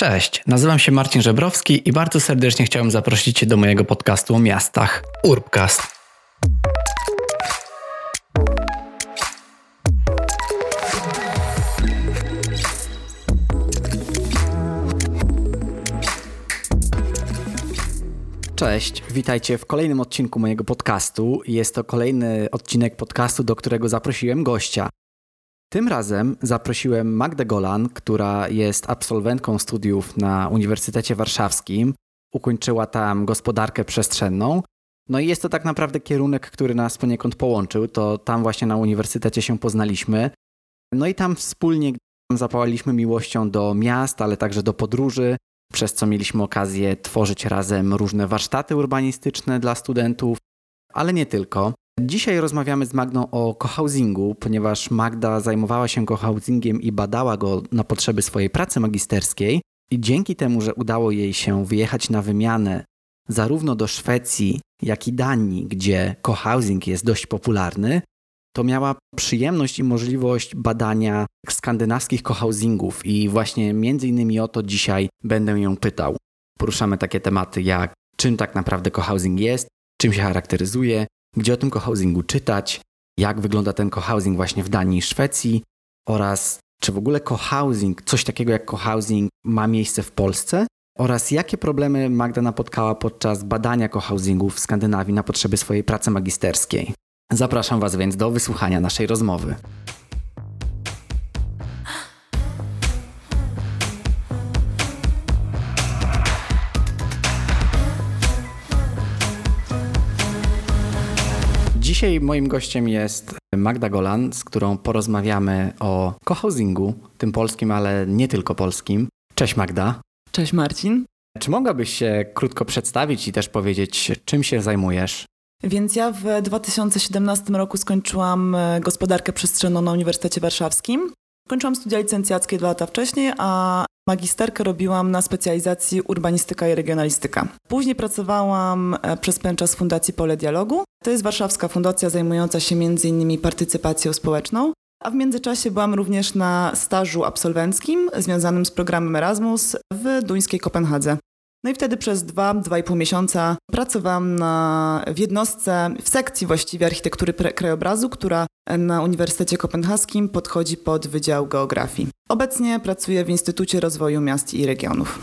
Cześć, nazywam się Marcin Żebrowski i bardzo serdecznie chciałem zaprosić Cię do mojego podcastu o miastach Urbcast. Cześć, witajcie w kolejnym odcinku mojego podcastu. Jest to kolejny odcinek podcastu, do którego zaprosiłem gościa. Tym razem zaprosiłem Magdę Golan, która jest absolwentką studiów na Uniwersytecie Warszawskim. Ukończyła tam gospodarkę przestrzenną. No i jest to tak naprawdę kierunek, który nas poniekąd połączył. To tam właśnie na uniwersytecie się poznaliśmy. No i tam wspólnie zapałaliśmy miłością do miast, ale także do podróży, przez co mieliśmy okazję tworzyć razem różne warsztaty urbanistyczne dla studentów, ale nie tylko. Dzisiaj rozmawiamy z Magdą o cohousingu, ponieważ Magda zajmowała się cohousingiem i badała go na potrzeby swojej pracy magisterskiej. I dzięki temu, że udało jej się wyjechać na wymianę zarówno do Szwecji, jak i Danii, gdzie cohousing jest dość popularny, to miała przyjemność i możliwość badania skandynawskich cohousingów i właśnie między innymi o to dzisiaj będę ją pytał. Poruszamy takie tematy jak czym tak naprawdę cohousing jest, czym się charakteryzuje, gdzie o tym cohousingu czytać, jak wygląda ten cohousing właśnie w Danii i Szwecji oraz czy w ogóle cohousing, coś takiego jak cohousing ma miejsce w Polsce oraz jakie problemy Magda napotkała podczas badania cohousingu w Skandynawii na potrzeby swojej pracy magisterskiej. Zapraszam Was więc do wysłuchania naszej rozmowy. Dzisiaj moim gościem jest Magda Golan, z którą porozmawiamy o cohousingu, tym polskim, ale nie tylko polskim. Cześć Magda. Cześć Marcin. Czy mogłabyś się krótko przedstawić i też powiedzieć, czym się zajmujesz? Więc ja w 2017 roku skończyłam e, gospodarkę przestrzenną na Uniwersytecie Warszawskim. Kończyłam studia licencjackie dwa lata wcześniej, a magisterkę robiłam na specjalizacji urbanistyka i regionalistyka. Później pracowałam e, przez pewien Fundacji Pole Dialogu. To jest warszawska fundacja zajmująca się m.in. partycypacją społeczną. A w międzyczasie byłam również na stażu absolwenckim związanym z programem Erasmus w duńskiej Kopenhadze. No i wtedy przez dwa, dwa i pół miesiąca pracowałam na, w jednostce, w sekcji właściwie architektury krajobrazu, która na Uniwersytecie Kopenhaskim podchodzi pod Wydział Geografii. Obecnie pracuję w Instytucie Rozwoju Miast i Regionów.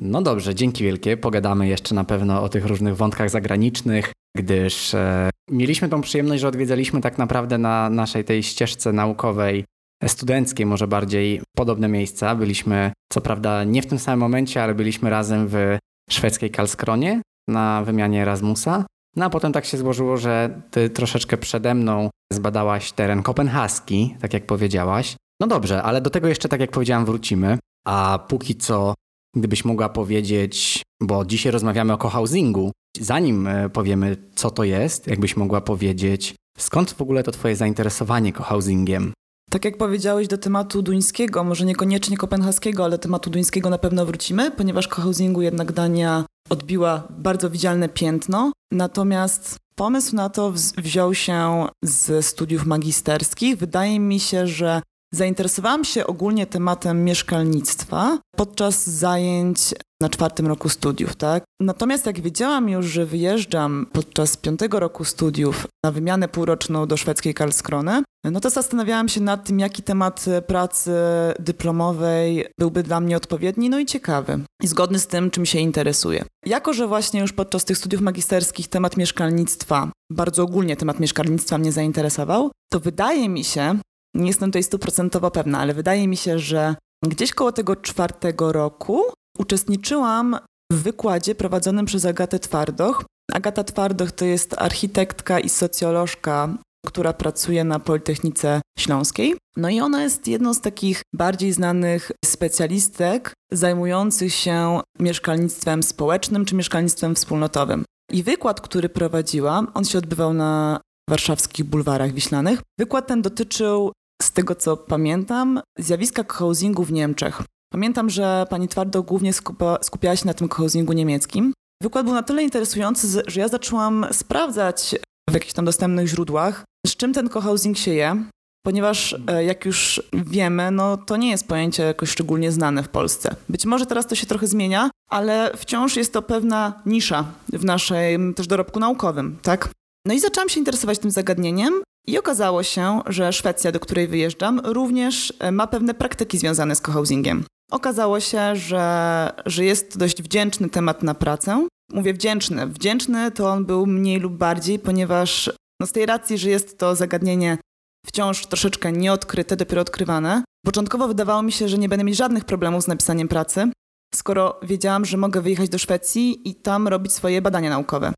No dobrze, dzięki wielkie. Pogadamy jeszcze na pewno o tych różnych wątkach zagranicznych, gdyż e, mieliśmy tą przyjemność, że odwiedzaliśmy tak naprawdę na naszej tej ścieżce naukowej studenckiej może bardziej podobne miejsca. Byliśmy, co prawda nie w tym samym momencie, ale byliśmy razem w szwedzkiej Karlskronie na wymianie Erasmusa. No a potem tak się złożyło, że ty troszeczkę przede mną zbadałaś teren kopenhaski, tak jak powiedziałaś. No dobrze, ale do tego jeszcze, tak jak powiedziałam, wrócimy. A póki co, gdybyś mogła powiedzieć, bo dzisiaj rozmawiamy o cohousingu, zanim e, powiemy, co to jest, jakbyś mogła powiedzieć, skąd w ogóle to twoje zainteresowanie cohousingiem? Tak jak powiedziałeś do tematu duńskiego, może niekoniecznie kopenhaskiego, ale tematu duńskiego na pewno wrócimy, ponieważ cohousingu jednak Dania odbiła bardzo widzialne piętno. Natomiast pomysł na to wziął się z studiów magisterskich. Wydaje mi się, że zainteresowałam się ogólnie tematem mieszkalnictwa podczas zajęć na czwartym roku studiów, tak? Natomiast jak wiedziałam już, że wyjeżdżam podczas piątego roku studiów na wymianę półroczną do szwedzkiej Karlskrony, no to zastanawiałam się nad tym, jaki temat pracy dyplomowej byłby dla mnie odpowiedni, no i ciekawy i zgodny z tym, czym się interesuję. Jako, że właśnie już podczas tych studiów magisterskich temat mieszkalnictwa, bardzo ogólnie temat mieszkalnictwa mnie zainteresował, to wydaje mi się, nie jestem tutaj stuprocentowo pewna, ale wydaje mi się, że gdzieś koło tego czwartego roku uczestniczyłam w wykładzie prowadzonym przez Agatę Twardoch. Agata Twardoch to jest architektka i socjolożka, która pracuje na Politechnice Śląskiej. No i ona jest jedną z takich bardziej znanych specjalistek zajmujących się mieszkalnictwem społecznym czy mieszkalnictwem wspólnotowym. I wykład, który prowadziła, on się odbywał na warszawskich bulwarach wiślanych. Wykład ten dotyczył, z tego co pamiętam, zjawiska housingu w Niemczech. Pamiętam, że pani Twardo głównie skupiała się na tym housingu niemieckim. Wykład był na tyle interesujący, że ja zaczęłam sprawdzać w jakichś tam dostępnych źródłach, z czym ten cohousing się je. ponieważ e, jak już wiemy, no to nie jest pojęcie jakoś szczególnie znane w Polsce. Być może teraz to się trochę zmienia, ale wciąż jest to pewna nisza w naszym też dorobku naukowym, tak? No i zaczęłam się interesować tym zagadnieniem i okazało się, że Szwecja, do której wyjeżdżam, również e, ma pewne praktyki związane z cohousingiem. Okazało się, że, że jest to dość wdzięczny temat na pracę. Mówię wdzięczny. Wdzięczny to on był mniej lub bardziej, ponieważ no z tej racji, że jest to zagadnienie wciąż troszeczkę nieodkryte, dopiero odkrywane. Początkowo wydawało mi się, że nie będę mieć żadnych problemów z napisaniem pracy, skoro wiedziałam, że mogę wyjechać do Szwecji i tam robić swoje badania naukowe.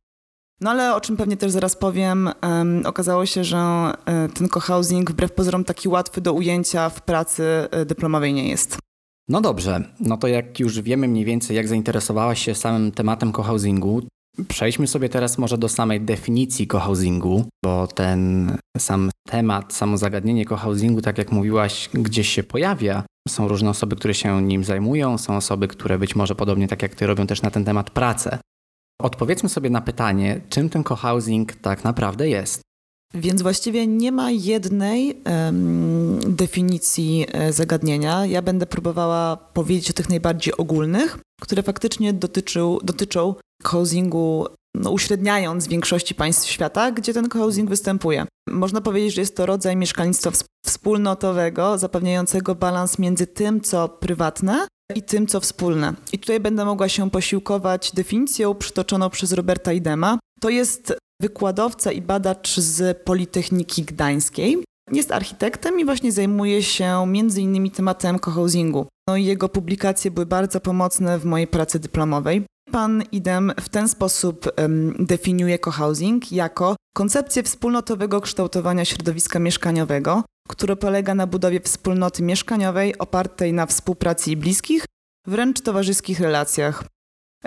No ale o czym pewnie też zaraz powiem, um, okazało się, że um, ten cohousing wbrew pozorom taki łatwy do ujęcia w pracy um, dyplomowej nie jest. No dobrze, no to jak już wiemy mniej więcej, jak zainteresowałaś się samym tematem cohousingu, przejdźmy sobie teraz może do samej definicji cohousingu, bo ten sam temat, samo zagadnienie cohousingu, tak jak mówiłaś, gdzieś się pojawia. Są różne osoby, które się nim zajmują, są osoby, które być może podobnie tak jak ty robią też na ten temat pracę. Odpowiedzmy sobie na pytanie, czym ten cohousing tak naprawdę jest. Więc właściwie nie ma jednej um, definicji e, zagadnienia. Ja będę próbowała powiedzieć o tych najbardziej ogólnych, które faktycznie dotyczą housingu, no, uśredniając większości państw świata, gdzie ten housing występuje. Można powiedzieć, że jest to rodzaj mieszkalnictwa wspólnotowego, zapewniającego balans między tym, co prywatne, i tym, co wspólne. I tutaj będę mogła się posiłkować definicją przytoczoną przez Roberta Idema. To jest wykładowca i badacz z Politechniki Gdańskiej. Jest architektem i właśnie zajmuje się między innymi tematem cohousingu. No i jego publikacje były bardzo pomocne w mojej pracy dyplomowej. Pan Idem w ten sposób um, definiuje cohousing jako koncepcję wspólnotowego kształtowania środowiska mieszkaniowego, które polega na budowie wspólnoty mieszkaniowej opartej na współpracy i bliskich, wręcz towarzyskich relacjach.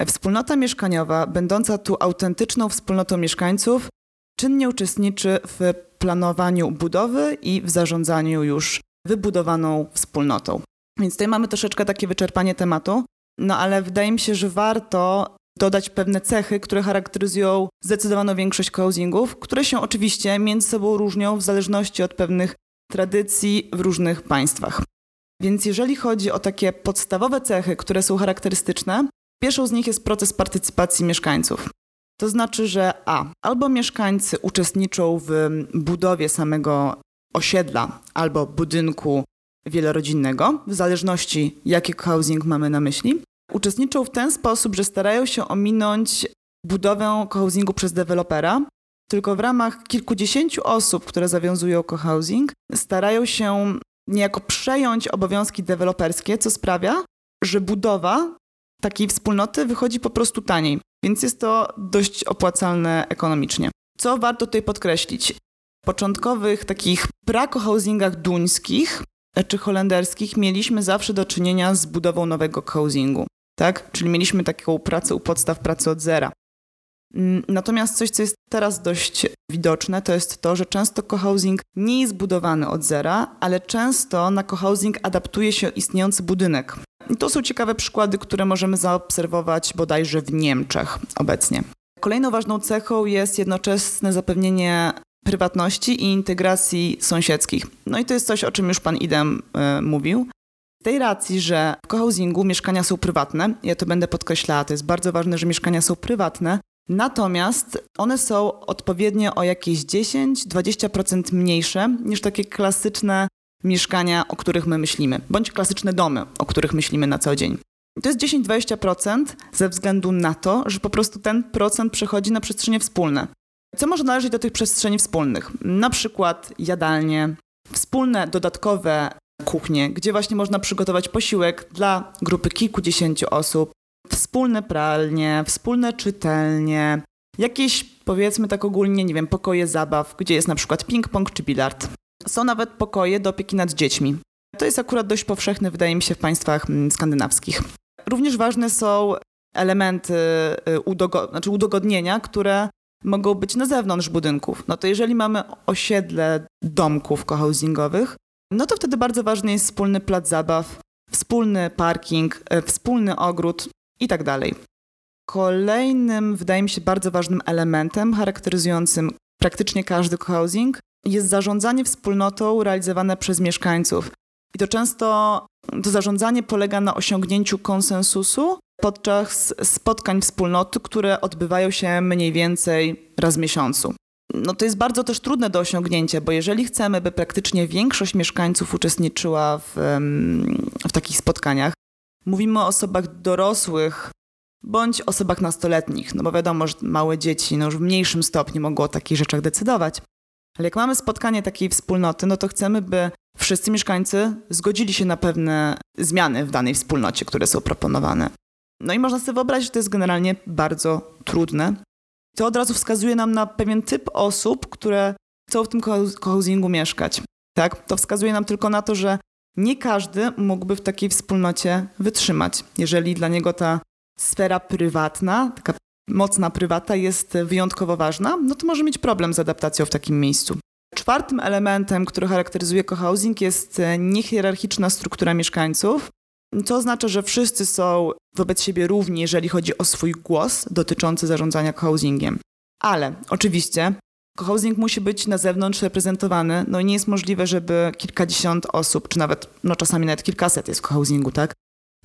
Wspólnota mieszkaniowa, będąca tu autentyczną wspólnotą mieszkańców, czynnie uczestniczy w planowaniu budowy i w zarządzaniu już wybudowaną wspólnotą. Więc tutaj mamy troszeczkę takie wyczerpanie tematu, no ale wydaje mi się, że warto dodać pewne cechy, które charakteryzują zdecydowaną większość cousingów, które się oczywiście między sobą różnią w zależności od pewnych tradycji w różnych państwach. Więc jeżeli chodzi o takie podstawowe cechy, które są charakterystyczne, pierwszą z nich jest proces partycypacji mieszkańców. To znaczy, że A. Albo mieszkańcy uczestniczą w budowie samego osiedla albo budynku wielorodzinnego, w zależności jaki housing mamy na myśli. Uczestniczą w ten sposób, że starają się ominąć budowę cohousingu przez dewelopera, tylko w ramach kilkudziesięciu osób, które zawiązują cohousing, starają się niejako przejąć obowiązki deweloperskie, co sprawia, że budowa takiej wspólnoty wychodzi po prostu taniej, więc jest to dość opłacalne ekonomicznie. Co warto tutaj podkreślić? W początkowych takich prakohousingach duńskich czy holenderskich mieliśmy zawsze do czynienia z budową nowego housingu, tak? Czyli mieliśmy taką pracę u podstaw pracy od zera. Mm, natomiast coś, co jest teraz dość widoczne, to jest to, że często cohousing nie jest budowany od zera, ale często na cohousing adaptuje się istniejący budynek. I to są ciekawe przykłady, które możemy zaobserwować bodajże w Niemczech obecnie. Kolejną ważną cechą jest jednoczesne zapewnienie prywatności i integracji sąsiedzkich. No i to jest coś, o czym już pan Idem y, mówił. Z tej racji, że w cohousingu mieszkania są prywatne, ja to będę podkreślała, to jest bardzo ważne, że mieszkania są prywatne, Natomiast one są odpowiednio o jakieś 10-20% mniejsze niż takie klasyczne mieszkania, o których my myślimy, bądź klasyczne domy, o których myślimy na co dzień. To jest 10-20% ze względu na to, że po prostu ten procent przechodzi na przestrzenie wspólne. Co może należeć do tych przestrzeni wspólnych? Na przykład jadalnie, wspólne dodatkowe kuchnie, gdzie właśnie można przygotować posiłek dla grupy kilkudziesięciu osób, wspólne pralnie, wspólne czytelnie, jakieś powiedzmy tak ogólnie, nie wiem, pokoje zabaw, gdzie jest na przykład ping-pong czy bilard. Są nawet pokoje do opieki nad dziećmi. To jest akurat dość powszechne, wydaje mi się, w państwach mm, skandynawskich. Również ważne są elementy y, udogo znaczy udogodnienia, które mogą być na zewnątrz budynków. No to jeżeli mamy osiedle domków cohousingowych, no to wtedy bardzo ważny jest wspólny plac zabaw, wspólny parking, y, wspólny ogród, i tak dalej. Kolejnym, wydaje mi się, bardzo ważnym elementem charakteryzującym praktycznie każdy housing jest zarządzanie wspólnotą realizowane przez mieszkańców. I to często to zarządzanie polega na osiągnięciu konsensusu podczas spotkań wspólnoty, które odbywają się mniej więcej raz w miesiącu. No to jest bardzo też trudne do osiągnięcia, bo jeżeli chcemy, by praktycznie większość mieszkańców uczestniczyła w, w takich spotkaniach, mówimy o osobach dorosłych bądź osobach nastoletnich, no bo wiadomo, że małe dzieci no już w mniejszym stopniu mogą o takich rzeczach decydować. Ale jak mamy spotkanie takiej wspólnoty, no to chcemy, by wszyscy mieszkańcy zgodzili się na pewne zmiany w danej wspólnocie, które są proponowane. No i można sobie wyobrazić, że to jest generalnie bardzo trudne. To od razu wskazuje nam na pewien typ osób, które chcą w tym cohousingu mieszkać. Tak? To wskazuje nam tylko na to, że nie każdy mógłby w takiej wspólnocie wytrzymać. Jeżeli dla niego ta sfera prywatna, taka mocna prywata jest wyjątkowo ważna, no to może mieć problem z adaptacją w takim miejscu. Czwartym elementem, który charakteryzuje cohousing jest niehierarchiczna struktura mieszkańców, co oznacza, że wszyscy są wobec siebie równi, jeżeli chodzi o swój głos dotyczący zarządzania cohousingiem. Ale oczywiście cohousing musi być na zewnątrz reprezentowany. No i nie jest możliwe, żeby kilkadziesiąt osób, czy nawet, no czasami nawet kilkaset jest w cohousingu, tak?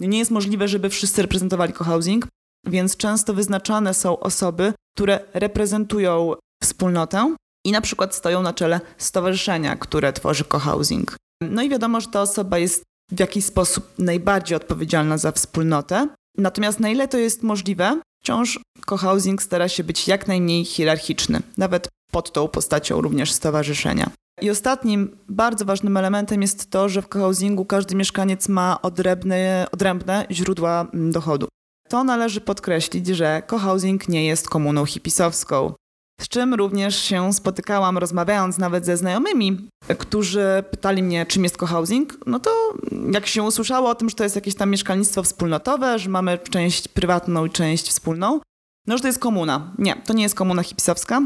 Nie jest możliwe, żeby wszyscy reprezentowali cohousing, więc często wyznaczane są osoby, które reprezentują wspólnotę i na przykład stoją na czele stowarzyszenia, które tworzy cohousing. No i wiadomo, że ta osoba jest w jakiś sposób najbardziej odpowiedzialna za wspólnotę. Natomiast na ile to jest możliwe, wciąż cohousing stara się być jak najmniej hierarchiczny, nawet pod tą postacią również stowarzyszenia. I ostatnim bardzo ważnym elementem jest to, że w cohousingu każdy mieszkaniec ma odrębne, odrębne źródła mm, dochodu. To należy podkreślić, że cohousing nie jest komuną hipisowską. Z czym również się spotykałam, rozmawiając nawet ze znajomymi, którzy pytali mnie, czym jest cohousing. No to jak się usłyszało o tym, że to jest jakieś tam mieszkalnictwo wspólnotowe, że mamy część prywatną i część wspólną, no że to jest komuna. Nie, to nie jest komuna hipisowska.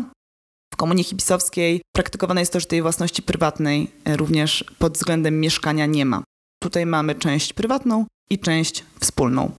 W komunie hipisowskiej praktykowane jest to, że tej własności prywatnej również pod względem mieszkania nie ma. Tutaj mamy część prywatną i część wspólną.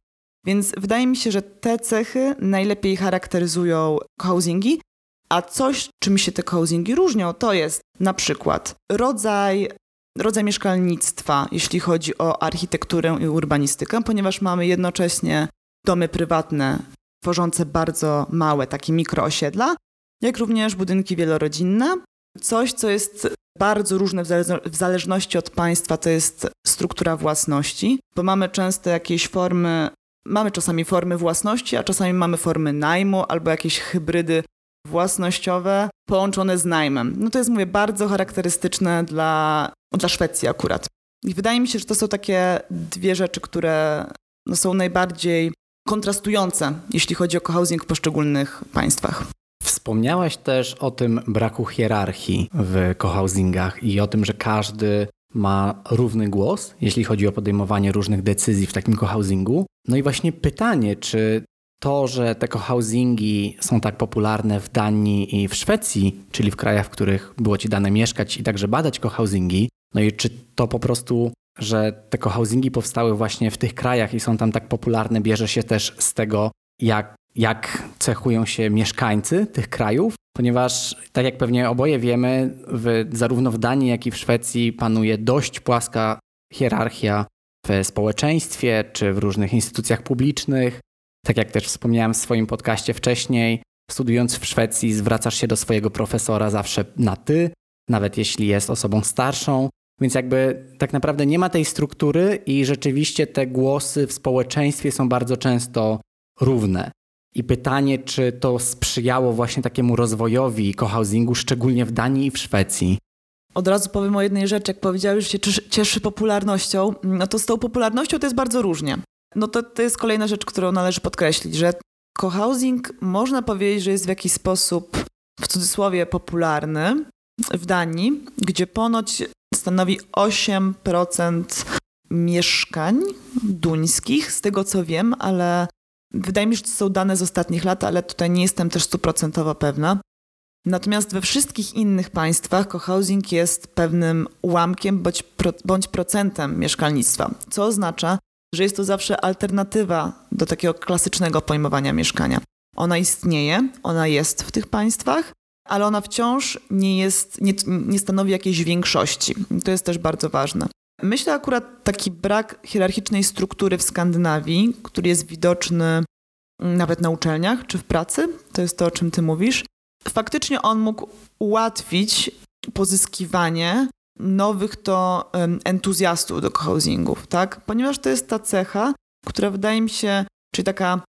Więc wydaje mi się, że te cechy najlepiej charakteryzują housingi, a coś, czym się te housingi różnią, to jest na przykład rodzaj, rodzaj mieszkalnictwa, jeśli chodzi o architekturę i urbanistykę, ponieważ mamy jednocześnie domy prywatne tworzące bardzo małe, takie mikroosiedla, jak również budynki wielorodzinne. Coś, co jest bardzo różne w zależności od państwa, to jest struktura własności, bo mamy często jakieś formy, mamy czasami formy własności, a czasami mamy formy najmu albo jakieś hybrydy własnościowe połączone z najmem. No to jest, mówię, bardzo charakterystyczne dla, dla Szwecji akurat. I wydaje mi się, że to są takie dwie rzeczy, które no, są najbardziej kontrastujące, jeśli chodzi o cohousing w poszczególnych państwach. Wspomniałaś też o tym braku hierarchii w cohousingach i o tym, że każdy ma równy głos, jeśli chodzi o podejmowanie różnych decyzji w takim cohousingu. No i właśnie pytanie, czy to, że te cohousingi są tak popularne w Danii i w Szwecji, czyli w krajach, w których było ci dane mieszkać i także badać cohousingi, no i czy to po prostu, że te cohousingi powstały właśnie w tych krajach i są tam tak popularne, bierze się też z tego, jak jak cechują się mieszkańcy tych krajów, ponieważ, tak jak pewnie oboje wiemy, w, zarówno w Danii, jak i w Szwecji panuje dość płaska hierarchia w społeczeństwie czy w różnych instytucjach publicznych. Tak jak też wspomniałem w swoim podcaście wcześniej, studiując w Szwecji, zwracasz się do swojego profesora zawsze na ty, nawet jeśli jest osobą starszą. Więc jakby tak naprawdę nie ma tej struktury i rzeczywiście te głosy w społeczeństwie są bardzo często równe. I pytanie, czy to sprzyjało właśnie takiemu rozwojowi cohousingu, szczególnie w Danii i w Szwecji? Od razu powiem o jednej rzeczy. Jak powiedziałeś, że się cieszy popularnością, no to z tą popularnością to jest bardzo różnie. No to, to jest kolejna rzecz, którą należy podkreślić, że cohousing można powiedzieć, że jest w jakiś sposób w cudzysłowie popularny w Danii, gdzie ponoć stanowi 8% mieszkań duńskich, z tego co wiem, ale Wydaje mi się, że to są dane z ostatnich lat, ale tutaj nie jestem też stuprocentowo pewna. Natomiast we wszystkich innych państwach cohousing jest pewnym ułamkiem bądź, pro, bądź procentem mieszkalnictwa, co oznacza, że jest to zawsze alternatywa do takiego klasycznego pojmowania mieszkania. Ona istnieje, ona jest w tych państwach, ale ona wciąż nie, jest, nie, nie stanowi jakiejś większości. To jest też bardzo ważne. Myślę akurat taki brak hierarchicznej struktury w Skandynawii, który jest widoczny nawet na uczelniach czy w pracy, to jest to, o czym ty mówisz. Faktycznie on mógł ułatwić pozyskiwanie nowych to entuzjastów do cohousingów, tak? Ponieważ to jest ta cecha, która wydaje mi się, czyli taka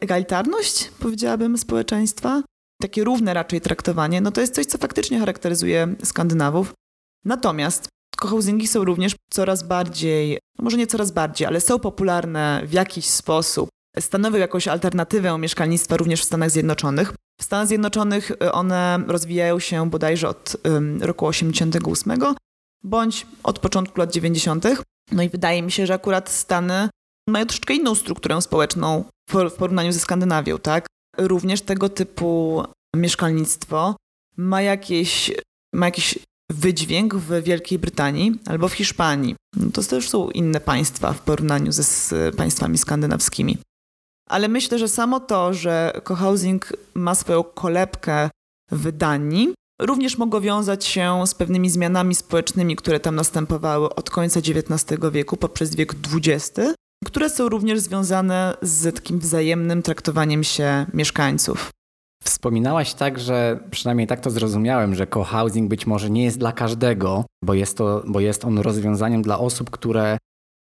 egalitarność, powiedziałabym, społeczeństwa, takie równe raczej traktowanie, no to jest coś, co faktycznie charakteryzuje Skandynawów. Natomiast cohousingi są również coraz bardziej, no może nie coraz bardziej, ale są popularne w jakiś sposób. Stanowią jakąś alternatywę mieszkalnictwa również w Stanach Zjednoczonych. W Stanach Zjednoczonych y, one rozwijają się bodajże od roku 88 bądź od początku lat 90. No i wydaje mi się, że akurat Stany mają troszeczkę inną strukturę społeczną w porównaniu ze Skandynawią, tak? Również tego typu mieszkalnictwo ma jakieś, ma jakiś wydźwięk w Wielkiej Brytanii albo w Hiszpanii. No to też są inne państwa w porównaniu ze z państwami skandynawskimi. Ale myślę, że samo to, że cohousing ma swoją kolebkę w Danii, również mogło wiązać się z pewnymi zmianami społecznymi, które tam następowały od końca XIX wieku poprzez wiek XX, które są również związane z takim wzajemnym traktowaniem się mieszkańców. Wspominałaś tak, że przynajmniej tak to zrozumiałem, że cohousing być może nie jest dla każdego, bo jest, to, bo jest on rozwiązaniem dla osób, które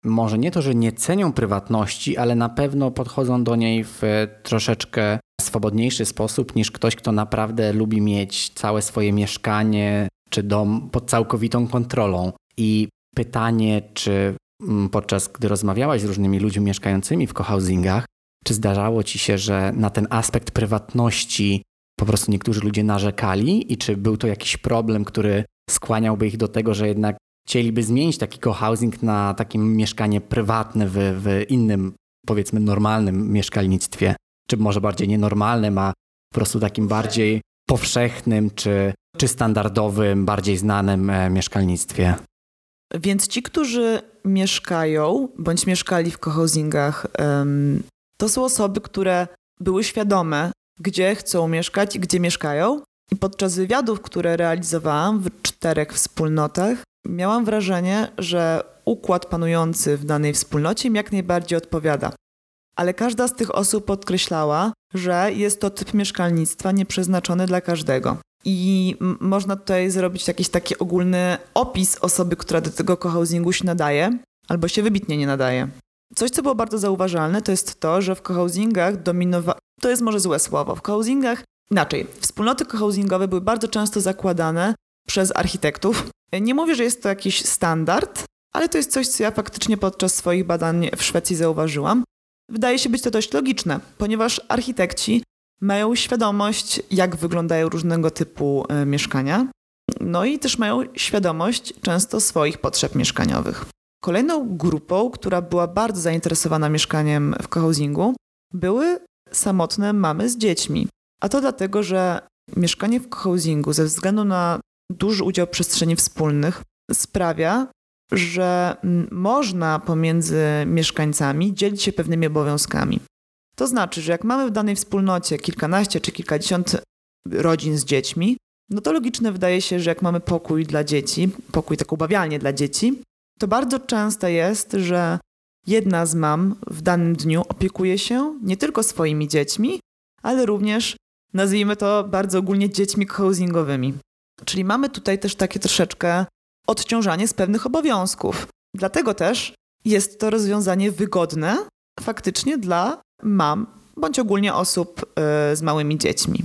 może nie to, że nie cenią prywatności, ale na pewno podchodzą do niej w troszeczkę swobodniejszy sposób niż ktoś, kto naprawdę lubi mieć całe swoje mieszkanie czy dom pod całkowitą kontrolą. I pytanie, czy mm, podczas gdy rozmawiałaś z różnymi ludźmi mieszkającymi w cohousingach, czy zdarzało ci się, że na ten aspekt prywatności po prostu niektórzy ludzie narzekali i czy był to jakiś problem, który skłaniałby ich do tego, że jednak chcieliby zmienić taki cohousing na takie mieszkanie prywatne w, w innym, powiedzmy, normalnym mieszkalnictwie? Czy może bardziej nienormalnym, a po prostu takim bardziej powszechnym czy, czy standardowym, bardziej znanym e, mieszkalnictwie? Więc ci, którzy mieszkają bądź mieszkali w cohousingach, to są osoby, które były świadome, gdzie chcą mieszkać i gdzie mieszkają. I podczas wywiadów, które realizowałam w czterech wspólnotach, miałam wrażenie, że układ panujący w danej wspólnocie mi jak najbardziej odpowiada. Ale każda z tych osób podkreślała, że jest to typ mieszkalnictwa nieprzeznaczony dla każdego. I można tutaj zrobić jakiś taki ogólny opis osoby, która do tego cohousingu się nadaje, albo się wybitnie nie nadaje. Coś, co było bardzo zauważalne, to jest to, że w cohousingach dominowa... To jest może złe słowo. W cohousingach, inaczej, wspólnoty cohousingowe były bardzo często zakładane przez architektów. Nie mówię, że jest to jakiś standard, ale to jest coś, co ja faktycznie podczas swoich badań w Szwecji zauważyłam. Wydaje się być to dość logiczne, ponieważ architekci mają świadomość, jak wyglądają różnego typu e, mieszkania, no i też mają świadomość często swoich potrzeb mieszkaniowych. Kolejną grupą, która była bardzo zainteresowana mieszkaniem w cohousingu, były samotne mamy z dziećmi. A to dlatego, że mieszkanie w cohousingu ze względu na duży udział przestrzeni wspólnych sprawia, że można pomiędzy mieszkańcami dzielić się pewnymi obowiązkami. To znaczy, że jak mamy w danej wspólnocie kilkanaście czy kilkadziesiąt rodzin z dziećmi, no to logiczne wydaje się, że jak mamy pokój dla dzieci, pokój taką bawialnię dla dzieci, to bardzo często jest, że jedna z mam w danym dniu opiekuje się nie tylko swoimi dziećmi, ale również, nazwijmy to bardzo ogólnie, dziećmi housingowymi. Czyli mamy tutaj też takie troszeczkę odciążanie z pewnych obowiązków. Dlatego też jest to rozwiązanie wygodne faktycznie dla mam bądź ogólnie osób y, z małymi dziećmi.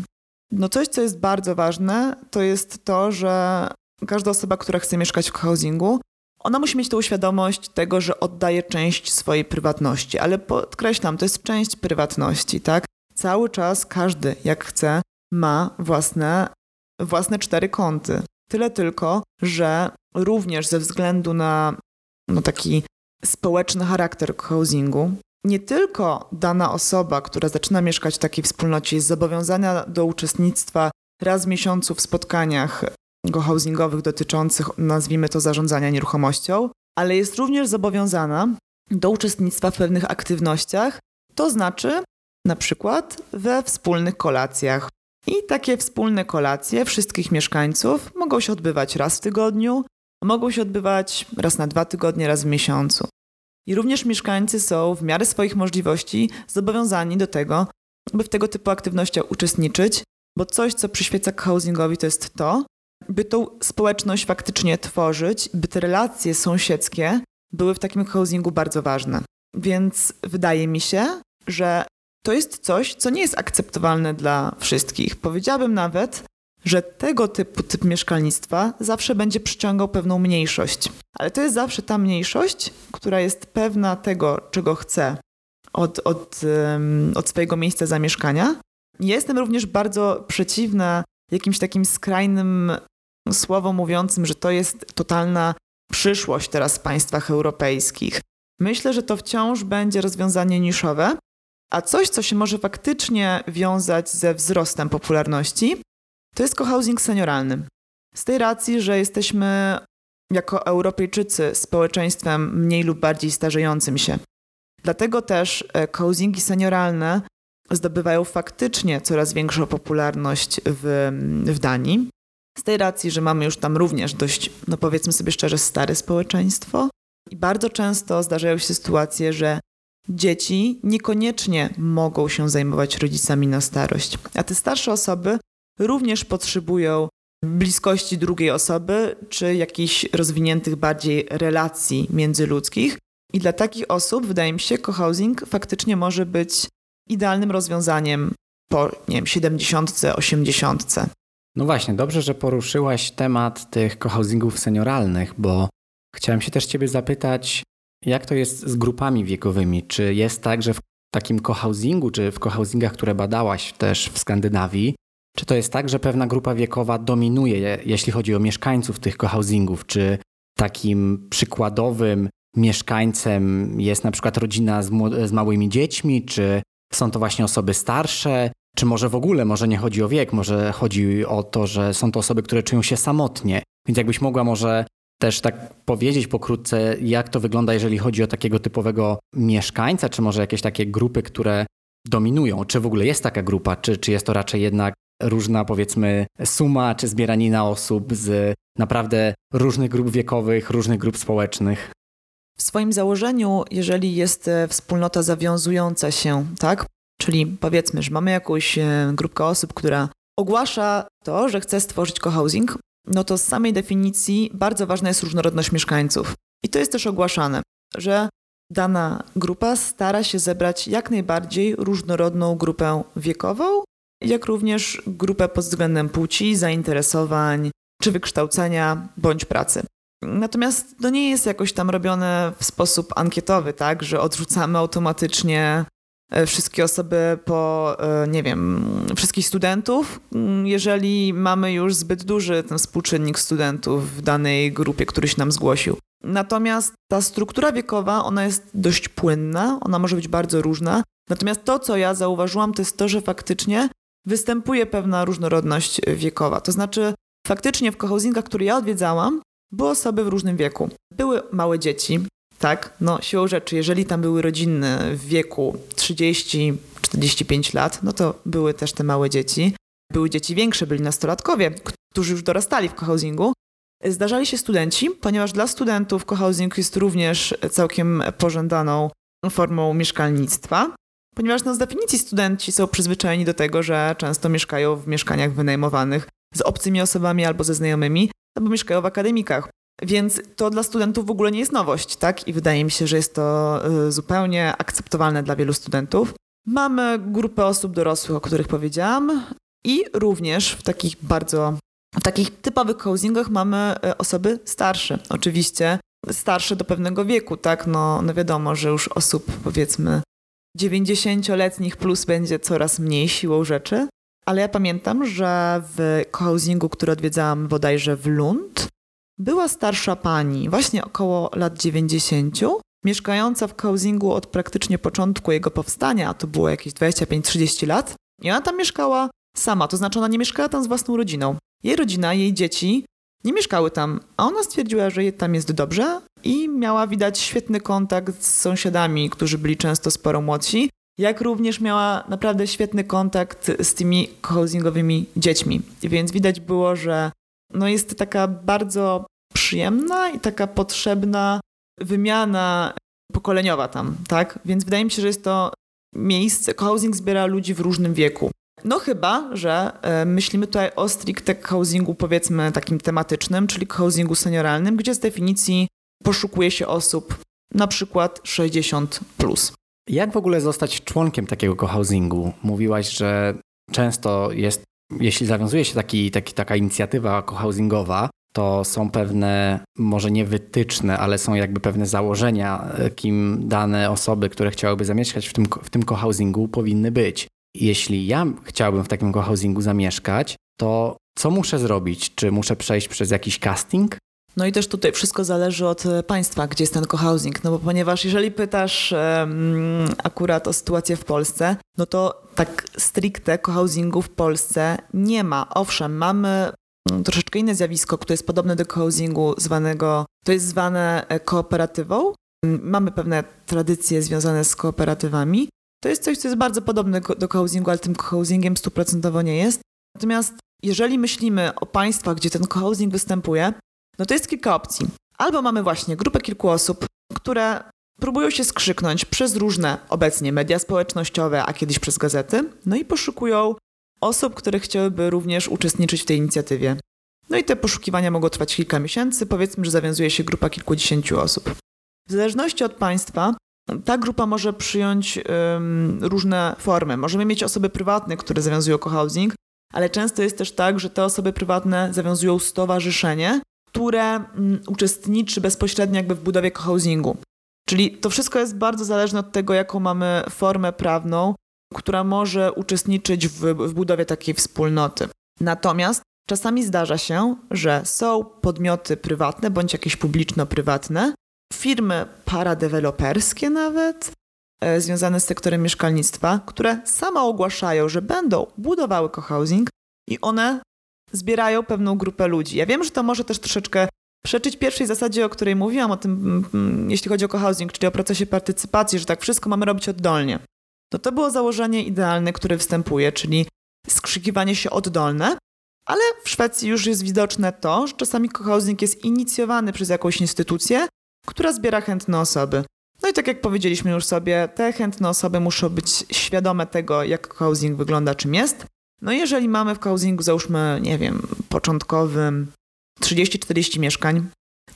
No coś, co jest bardzo ważne, to jest to, że każda osoba, która chce mieszkać w housingu, ona musi mieć tą świadomość tego, że oddaje część swojej prywatności, ale podkreślam, to jest część prywatności, tak? Cały czas każdy, jak chce, ma własne, własne cztery kąty. Tyle tylko, że również ze względu na no, taki społeczny charakter housingu, nie tylko dana osoba, która zaczyna mieszkać w takiej wspólnocie, jest zobowiązana do uczestnictwa raz w miesiącu w spotkaniach housingowych dotyczących, nazwijmy to, zarządzania nieruchomością, ale jest również zobowiązana do uczestnictwa w pewnych aktywnościach, to znaczy na przykład we wspólnych kolacjach, I takie wspólne kolacje wszystkich mieszkańców mogą się odbywać raz w tygodniu, mogą się odbywać raz na dwa tygodnie, raz w miesiącu. I również mieszkańcy są w miarę swoich możliwości zobowiązani do tego, by w tego typu aktywnościach uczestniczyć, bo coś, co przyświeca housingowi, to jest to, by tą społeczność faktycznie tworzyć, by te relacje sąsiedzkie były w takim housingu bardzo ważne. Więc wydaje mi się, że to jest coś, co nie jest akceptowalne dla wszystkich. Powiedziałabym nawet, że tego typu typ mieszkalnictwa zawsze będzie przyciągał pewną mniejszość. Ale to jest zawsze ta mniejszość, która jest pewna tego, czego chce od, od, od swojego miejsca zamieszkania. Jestem również bardzo przeciwna jakimś takim skrajnym słowom mówiącym, że to jest totalna przyszłość teraz w państwach europejskich. Myślę, że to wciąż będzie rozwiązanie niszowe, a coś, co się może faktycznie wiązać ze wzrostem popularności, to jest cohousing senioralny. Z tej racji, że jesteśmy jako Europejczycy społeczeństwem mniej lub bardziej starzejącym się. Dlatego też e, cohousingi senioralne zdobywają faktycznie coraz większą popularność w, w Danii. Z tej racji, że mamy już tam również dość, no powiedzmy sobie szczerze, stare społeczeństwo. I bardzo często zdarzają się sytuacje, że dzieci niekoniecznie mogą się zajmować rodzicami na starość, a te starsze osoby również potrzebują bliskości drugiej osoby czy jakichś rozwiniętych bardziej relacji międzyludzkich. I dla takich osób, wydaje mi się, cohousing faktycznie może być idealnym rozwiązaniem po, nie wiem, 70, 80. No właśnie, dobrze, że poruszyłaś temat tych cohousingów senioralnych, bo chciałem się też ciebie zapytać, jak to jest z grupami wiekowymi? Czy jest tak, że w takim cohousingu, czy w cohousingach, które badałaś też w Skandynawii, czy to jest tak, że pewna grupa wiekowa dominuje, jeśli chodzi o mieszkańców tych cohousingów? Czy takim przykładowym mieszkańcem jest na przykład rodzina z, z małymi dziećmi, czy są to właśnie osoby starsze, czy może w ogóle, może nie chodzi o wiek, może chodzi o to, że są to osoby, które czują się samotnie. Więc jakbyś mogła może też tak powiedzieć pokrótce, jak to wygląda, jeżeli chodzi o takiego typowego mieszkańca, czy może jakieś takie grupy, które dominują? Czy w ogóle jest taka grupa, czy, czy jest to raczej jednak różna, powiedzmy, suma czy zbieranina osób z naprawdę różnych grup wiekowych, różnych grup społecznych? W swoim założeniu, jeżeli jest e, wspólnota zawiązująca się, tak? Czyli powiedzmy, że mamy jakąś e, grupkę osób, która ogłasza to, że chce stworzyć cohousing, no to z samej definicji bardzo ważna jest różnorodność mieszkańców. I to jest też ogłaszane, że dana grupa stara się zebrać jak najbardziej różnorodną grupę wiekową, jak również grupę pod względem płci, zainteresowań czy wykształcenia bądź pracy. Natomiast to nie jest jakoś tam robione w sposób ankietowy, tak, że odrzucamy automatycznie wszystkie osoby po, e, nie wiem, wszystkich studentów, mm, jeżeli mamy już zbyt duży ten współczynnik studentów w danej grupie, który się nam zgłosił. Natomiast ta struktura wiekowa, ona jest dość płynna, ona może być bardzo różna. Natomiast to, co ja zauważyłam, to jest to, że faktycznie występuje pewna różnorodność wiekowa. To znaczy, faktycznie w cohousingach, które ja odwiedzałam, były osoby w różnym wieku. Były małe dzieci, tak, no siłą rzeczy, jeżeli tam były rodziny w wieku 30-45 lat, no to były też te małe dzieci. Były dzieci większe, byli nastolatkowie, którzy już dorastali w cohousingu. Zdarzali się studenci, ponieważ dla studentów cohousing jest również całkiem pożądaną formą mieszkalnictwa. Ponieważ no, z definicji studenci są przyzwyczajeni do tego, że często mieszkają w mieszkaniach wynajmowanych z obcymi osobami albo ze znajomymi, albo mieszkają w akademikach. Więc to dla studentów w ogóle nie jest nowość, tak? I wydaje mi się, że jest to y, zupełnie akceptowalne dla wielu studentów. Mamy grupę osób dorosłych, o których powiedziałam, i również w takich bardzo, w takich typowych housingach mamy y, osoby starsze. Oczywiście starsze do pewnego wieku, tak? No, no wiadomo, że już osób powiedzmy 90-letnich plus będzie coraz mniej siłą rzeczy. Ale ja pamiętam, że w housingu, który odwiedzałam bodajże w Lund, była starsza pani, właśnie około lat 90, mieszkająca w housingu od praktycznie początku jego powstania, a to było jakieś 25-30 lat. I ona tam mieszkała sama, to znaczy ona nie mieszkała tam z własną rodziną. Jej rodzina, jej dzieci nie mieszkały tam, a ona stwierdziła, że tam jest dobrze i miała widać świetny kontakt z sąsiadami, którzy byli często sporo młodsi. jak również miała naprawdę świetny kontakt z tymi cohousingowymi dziećmi. Więc widać było, że no jest taka bardzo przyjemna i taka potrzebna wymiana pokoleniowa tam, tak? Więc wydaje mi się, że jest to miejsce, cohousing zbiera ludzi w różnym wieku. No chyba, że e, myślimy tutaj o stricte housingu powiedzmy takim tematycznym, czyli housingu senioralnym, gdzie z definicji poszukuje się osób na przykład 60 plus. Jak w ogóle zostać członkiem takiego cohousingu? Mówiłaś, że często jest, jeśli zawiązuje się taki, taki, taka inicjatywa cohousingowa, to są pewne, może nie wytyczne, ale są jakby pewne założenia, e, kim dane osoby, które chciałyby zamieszkać w tym, w tym powinny być. Jeśli ja chciałbym w takim cohousingu zamieszkać, to co muszę zrobić? Czy muszę przejść przez jakiś casting? No i też tutaj wszystko zależy od e, państwa, gdzie jest ten cohousing, no bo ponieważ jeżeli pytasz um, akurat o sytuację w Polsce, no to tak stricte cohousingu w Polsce nie ma. Owszem, mamy mm, troszeczkę inne zjawisko, które jest podobne do cohousingu zwanego, to jest zwane e, kooperatywą. Mamy pewne tradycje związane z kooperatywami. To jest coś, co jest bardzo podobne do cohousingu, ale tym cohousingiem stuprocentowo nie jest. Natomiast jeżeli myślimy o państwach, gdzie ten cohousing występuje, no to jest kilka opcji. Albo mamy właśnie grupę kilku osób, które próbują się skrzyknąć przez różne obecnie media społecznościowe, a kiedyś przez gazety, no i poszukują osób, które chciałyby również uczestniczyć w tej inicjatywie. No i te poszukiwania mogą trwać kilka miesięcy, powiedzmy, że zawiązuje się grupa kilkudziesięciu osób. W zależności od państwa, ta grupa może przyjąć um, różne formy. Możemy mieć osoby prywatne, które zawiązują cohousing, ale często jest też tak, że te osoby prywatne zawiązują stowarzyszenie, które mm, uczestniczy bezpośrednio jakby w budowie cohousingu. Czyli to wszystko jest bardzo zależne od tego, jaką mamy formę prawną, która może uczestniczyć w, w budowie takiej wspólnoty. Natomiast czasami zdarza się, że są podmioty prywatne bądź jakieś publiczno-prywatne, firmy paradeweloperskie nawet, e, związane z sektorem mieszkalnictwa, które same ogłaszają, że będą budowały cohousing i one zbierają pewną grupę ludzi. Ja wiem, że to może też troszeczkę przeczyć pierwszej zasadzie, o której mówiłam, o tym, mm, mm, jeśli chodzi o cohousing, czyli o procesie partycypacji, że tak wszystko mamy robić oddolnie. To to było założenie idealne, które występuje, czyli skrzykiwanie się oddolne, ale w Szwecji już jest widoczne to, że czasami cohousing jest inicjowany przez jakąś instytucję, która zbiera chętne osoby. No i tak jak powiedzieliśmy już sobie, te chętne osoby muszą być świadome tego, jak housing wygląda, czym jest, no jeżeli mamy w housingu, załóżmy, nie wiem, początkowym 30-40 mieszkań,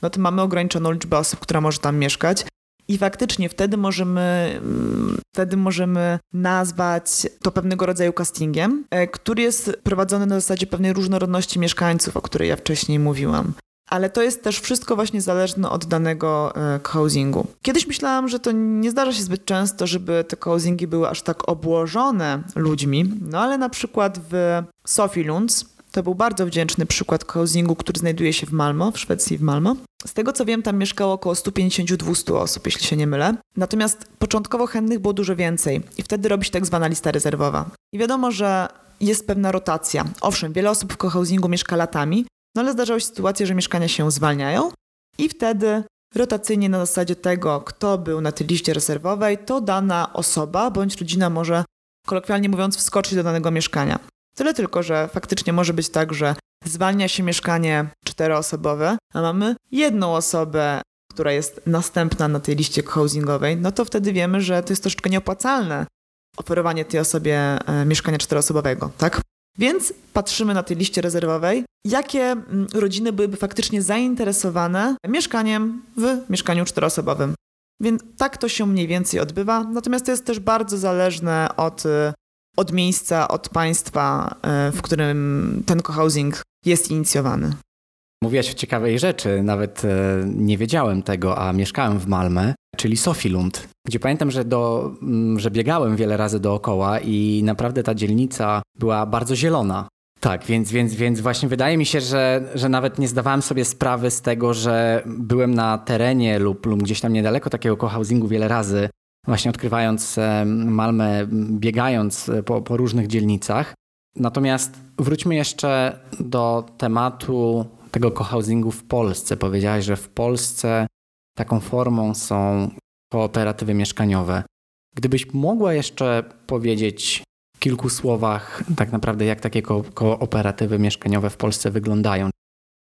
no to mamy ograniczoną liczbę osób, która może tam mieszkać. I faktycznie wtedy możemy, mm, wtedy możemy nazwać to pewnego rodzaju castingiem, e, który jest prowadzony na zasadzie pewnej różnorodności mieszkańców, o której ja wcześniej mówiłam ale to jest też wszystko właśnie zależne od danego e, housingu. Kiedyś myślałam, że to nie zdarza się zbyt często, żeby te housingi były aż tak obłożone ludźmi, no ale na przykład w Sofilunds to był bardzo wdzięczny przykład housingu, który znajduje się w Malmo, w Szwecji w Malmo. Z tego co wiem, tam mieszkało około 150-200 osób, jeśli się nie mylę. Natomiast początkowo chętnych było dużo więcej i wtedy robi się tak zwana lista rezerwowa. I wiadomo, że jest pewna rotacja. Owszem, wiele osób w cohousingu mieszka latami, no ale zdarzały się sytuacje, że mieszkania się zwalniają i wtedy rotacyjnie na zasadzie tego, kto był na tej liście rezerwowej, to dana osoba bądź rodzina może, kolokwialnie mówiąc, wskoczyć do danego mieszkania. Tyle tylko, że faktycznie może być tak, że zwalnia się mieszkanie czteroosobowe, a mamy jedną osobę, która jest następna na tej liście housingowej, no to wtedy wiemy, że to jest troszeczkę nieopłacalne oferowanie tej osobie e, mieszkania czteroosobowego, tak? Więc patrzymy na tej liście rezerwowej, jakie mm, rodziny byłyby faktycznie zainteresowane mieszkaniem w mieszkaniu czteroosobowym. Więc tak to się mniej więcej odbywa. Natomiast to jest też bardzo zależne od, y, od miejsca, od państwa, y, w którym ten cohousing jest inicjowany. Mówiłaś o ciekawej rzeczy, nawet e, nie wiedziałem tego, a mieszkałem w Malmę, czyli Sofilund, gdzie pamiętam, że, do, mm, że biegałem wiele razy dookoła i naprawdę ta dzielnica była bardzo zielona. Tak, więc, więc, więc właśnie wydaje mi się, że, że nawet nie zdawałem sobie sprawy z tego, że byłem na terenie lub, lub gdzieś tam niedaleko takiego cohousingu wiele razy, właśnie odkrywając Malmę, biegając e, po, po różnych dzielnicach. Natomiast wróćmy jeszcze do tematu tego cohousingu w Polsce. Powiedziałaś, że w Polsce taką formą są kooperatywy mieszkaniowe. Gdybyś mogła jeszcze powiedzieć w kilku słowach tak naprawdę, jak takie ko kooperatywy mieszkaniowe w Polsce wyglądają.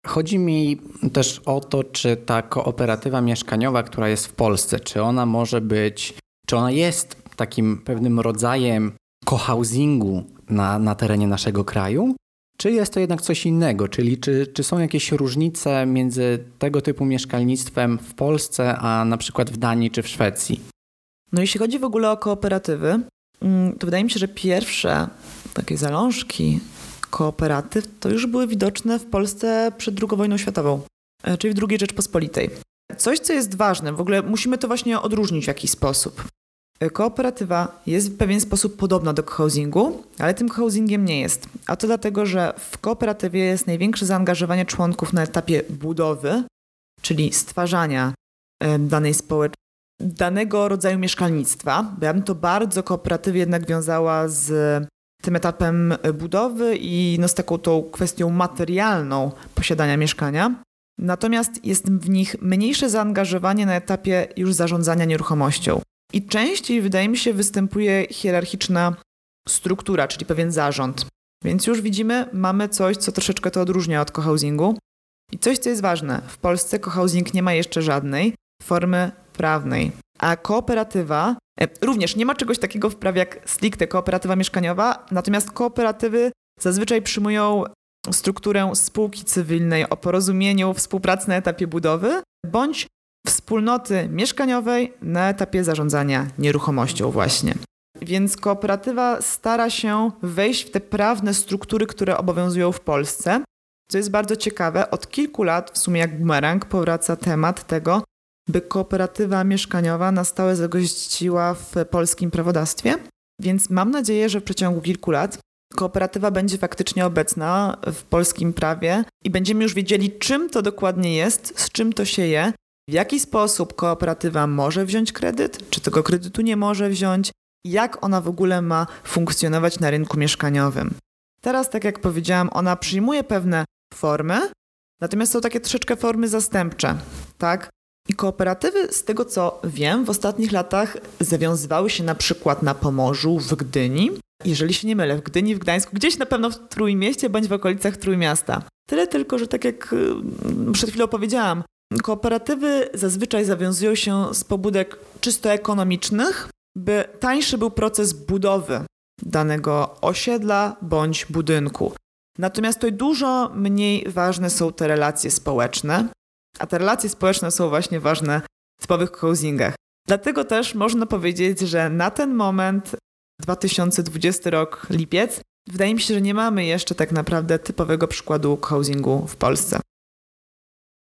Chodzi mi też o to, czy ta kooperatywa mieszkaniowa, która jest w Polsce, czy ona może być, czy ona jest takim pewnym rodzajem cohousingu na, na terenie naszego kraju, czy jest to jednak coś innego? Czyli czy, czy są jakieś różnice między tego typu mieszkalnictwem w Polsce, a na przykład w Danii czy w Szwecji? No jeśli chodzi w ogóle o kooperatywy, mm, to wydaje mi się, że pierwsze takie zalążki kooperatyw to już były widoczne w Polsce przed II wojną światową, e, czyli w II Rzeczpospolitej. Coś, co jest ważne, w ogóle musimy to właśnie odróżnić w jakiś sposób. E, kooperatywa jest w pewien sposób podobna do cohousingu, ale tym cohousingiem nie jest. A to dlatego, że w kooperatywie jest największe zaangażowanie członków na etapie budowy, czyli stwarzania e, danej społeczności, danego rodzaju mieszkalnictwa. Ja bym to bardzo kooperatywie jednak wiązała z tym etapem budowy i no z taką tą kwestią materialną posiadania mieszkania. Natomiast jest w nich mniejsze zaangażowanie na etapie już zarządzania nieruchomością. I częściej, wydaje mi się, występuje hierarchiczna struktura, czyli pewien zarząd. Więc już widzimy, mamy coś, co troszeczkę to odróżnia od cohousingu. I coś, co jest ważne, w Polsce cohousing nie ma jeszcze żadnej formy prawnej. A kooperatywa e, również nie ma czegoś takiego w prawie jak stricte kooperatywa mieszkaniowa, natomiast kooperatywy zazwyczaj przyjmują strukturę spółki cywilnej o porozumieniu współpracy na etapie budowy bądź wspólnoty mieszkaniowej na etapie zarządzania nieruchomością właśnie. Więc kooperatywa stara się wejść w te prawne struktury, które obowiązują w Polsce. Co jest bardzo ciekawe, od kilku lat, w sumie jak bumerang, powraca temat tego, by kooperatywa mieszkaniowa na stałe zagościła w polskim prawodawstwie. Więc mam nadzieję, że w przeciągu kilku lat kooperatywa będzie faktycznie obecna w polskim prawie i będziemy już wiedzieli, czym to dokładnie jest, z czym to się je, w jaki sposób kooperatywa może wziąć kredyt, czy tego kredytu nie może wziąć, jak ona w ogóle ma funkcjonować na rynku mieszkaniowym. Teraz, tak jak powiedziałam, ona przyjmuje pewne formy, natomiast są takie troszeczkę formy zastępcze, tak? I kooperatywy, z tego co wiem, w ostatnich latach zawiązywały się na przykład na Pomorzu, w Gdyni, jeżeli się nie mylę, w Gdyni, w Gdańsku, gdzieś na pewno w Trójmieście bądź w okolicach Trójmiasta. Tyle tylko, że tak jak y, przed chwilą powiedziałam, kooperatywy zazwyczaj zawiązują się z pobudek czysto ekonomicznych, by tańszy był proces budowy danego osiedla bądź budynku. Natomiast tutaj dużo mniej ważne są te relacje społeczne, a te relacje społeczne są właśnie ważne w typowych housingach. Dlatego też można powiedzieć, że na ten moment 2020 rok, lipiec, wydaje mi się, że nie mamy jeszcze tak naprawdę typowego przykładu housingu w Polsce.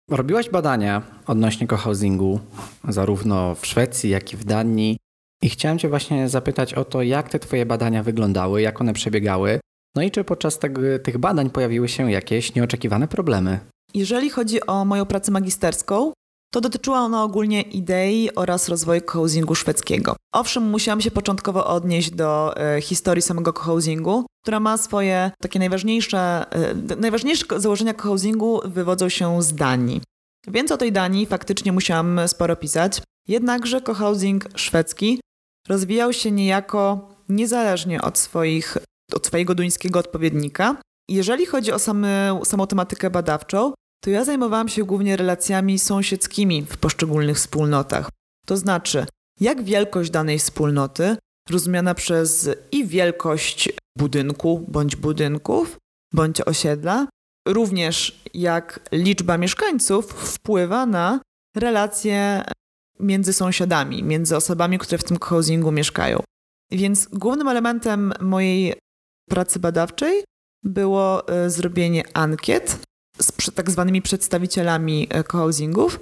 Robiłaś badania odnośnie cohousingu zarówno w Szwecji, jak i w Danii. I chciałem Cię właśnie zapytać o to, jak te Twoje badania wyglądały, jak one przebiegały, no i czy podczas tych badań pojawiły się jakieś nieoczekiwane problemy. Jeżeli chodzi o moją pracę magisterską, to dotyczyła ona ogólnie idei oraz rozwoju cohousingu szwedzkiego. Owszem, musiałam się początkowo odnieść do e, historii samego cohousingu, która ma swoje takie najważniejsze, e, najważniejsze założenia cohousingu wywodzą się z Danii. Więc o tej Danii faktycznie musiałam sporo pisać. Jednakże cohousing szwedzki rozwijał się niejako niezależnie od, swoich, od swojego duńskiego odpowiednika. Jeżeli chodzi o same, samą tematykę badawczą, to ja zajmowałam się głównie relacjami sąsiedzkimi w poszczególnych wspólnotach. To znaczy, jak wielkość danej wspólnoty, rozumiana przez i wielkość budynku bądź budynków, bądź osiedla, również jak liczba mieszkańców wpływa na relacje między sąsiadami, między osobami, które w tym housingu mieszkają. Więc głównym elementem mojej pracy badawczej było e, zrobienie ankiet z tak zwanymi przedstawicielami e, cohousingów,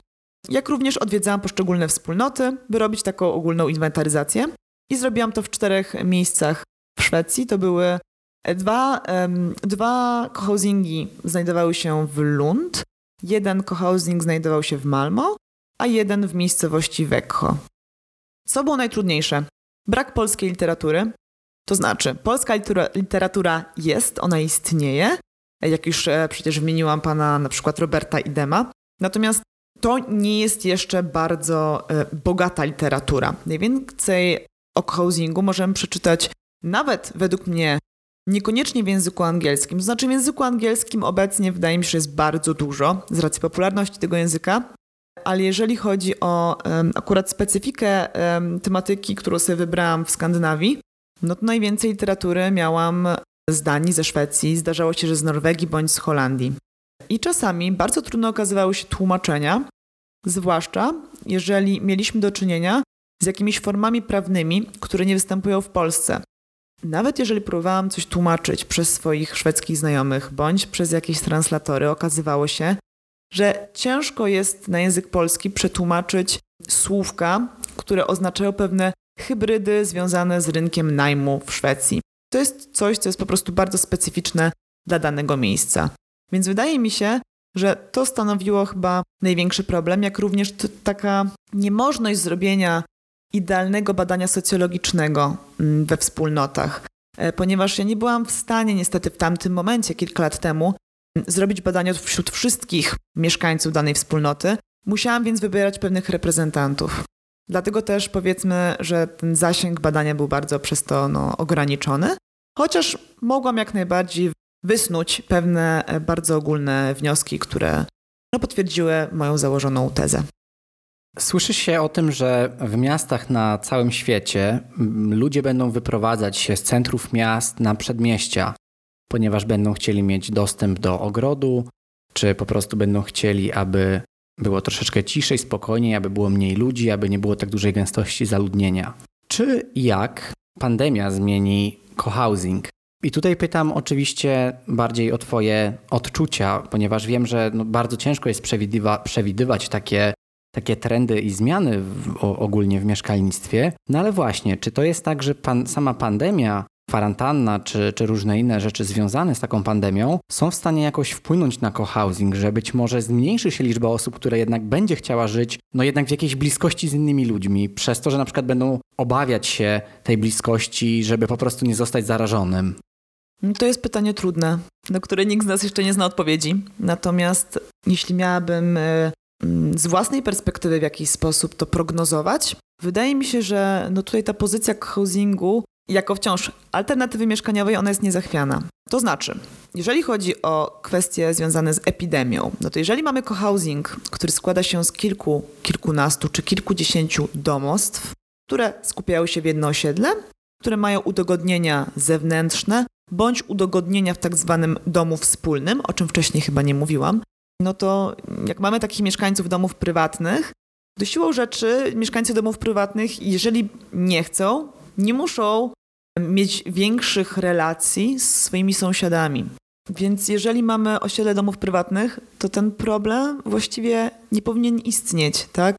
jak również odwiedzałam poszczególne wspólnoty, by robić taką ogólną inwentaryzację. I zrobiłam to w czterech miejscach w Szwecji. To były dwa, um, dwa cohousingi znajdowały się w Lund, jeden cohousing znajdował się w Malmo, a jeden w miejscowości Wekho. Co było najtrudniejsze? Brak polskiej literatury. To znaczy, polska literatura jest, ona istnieje, jak już e, przecież wymieniłam pana na przykład Roberta Idema. Natomiast to nie jest jeszcze bardzo e, bogata literatura. Najwięcej o cohousingu możemy przeczytać nawet według mnie niekoniecznie w języku angielskim. Znaczy w języku angielskim obecnie wydaje mi się, że jest bardzo dużo z racji popularności tego języka, ale jeżeli chodzi o um, akurat specyfikę um, tematyki, którą sobie wybrałam w Skandynawii, no to najwięcej literatury miałam z Danii, ze Szwecji, zdarzało się, że z Norwegii bądź z Holandii. I czasami bardzo trudno okazywały się tłumaczenia, zwłaszcza jeżeli mieliśmy do czynienia z jakimiś formami prawnymi, które nie występują w Polsce. Nawet jeżeli próbowałam coś tłumaczyć przez swoich szwedzkich znajomych bądź przez jakieś translatory, okazywało się, że ciężko jest na język polski przetłumaczyć słówka, które oznaczają pewne hybrydy związane z rynkiem najmu w Szwecji. To jest coś, co jest po prostu bardzo specyficzne dla danego miejsca. Więc wydaje mi się, że to stanowiło chyba największy problem, jak również taka niemożność zrobienia idealnego badania socjologicznego mm, we wspólnotach, e, ponieważ ja nie byłam w stanie niestety w tamtym momencie, kilka lat temu, mm, zrobić badania wśród wszystkich mieszkańców danej wspólnoty. Musiałam więc wybierać pewnych reprezentantów. Dlatego też powiedzmy, że ten zasięg badania był bardzo przez to no, ograniczony, chociaż mogłam jak najbardziej wysnuć pewne e, bardzo ogólne wnioski, które no, potwierdziły moją założoną tezę. Słyszy się o tym, że w miastach na całym świecie ludzie będą wyprowadzać się z centrów miast na przedmieścia, ponieważ będą chcieli mieć dostęp do ogrodu, czy po prostu będą chcieli, aby było troszeczkę ciszej, spokojniej, aby było mniej ludzi, aby nie było tak dużej gęstości zaludnienia. Czy jak pandemia zmieni cohousing? I tutaj pytam oczywiście bardziej o Twoje odczucia, ponieważ wiem, że no bardzo ciężko jest przewidywa, przewidywać takie takie trendy i zmiany w, o, ogólnie w mieszkalnictwie. No ale właśnie, czy to jest tak, że pan, sama pandemia kwarantanna czy, czy różne inne rzeczy związane z taką pandemią są w stanie jakoś wpłynąć na cohousing, że być może zmniejszy się liczba osób, które jednak będzie chciała żyć, no jednak w jakiejś bliskości z innymi ludźmi, przez to, że na przykład będą obawiać się tej bliskości, żeby po prostu nie zostać zarażonym. No to jest pytanie trudne, na które nikt z nas jeszcze nie zna odpowiedzi. Natomiast jeśli miałabym e, Mm, z własnej perspektywy w jakiś sposób to prognozować. Wydaje mi się, że no tutaj ta pozycja housingu jako wciąż alternatywy mieszkaniowej, ona jest niezachwiana. To znaczy, jeżeli chodzi o kwestie związane z epidemią, no to jeżeli mamy cohousing, który składa się z kilku, kilkunastu czy kilkudziesięciu domostw, które skupiają się w jedno osiedle, które mają udogodnienia zewnętrzne, bądź udogodnienia w tak zwanym domu wspólnym, o czym wcześniej chyba nie mówiłam, no to jak mamy takich mieszkańców domów prywatnych, to siłą rzeczy mieszkańcy domów prywatnych, jeżeli nie chcą, nie muszą mieć większych relacji z swoimi sąsiadami. Więc jeżeli mamy osiedle domów prywatnych, to ten problem właściwie nie powinien istnieć, tak?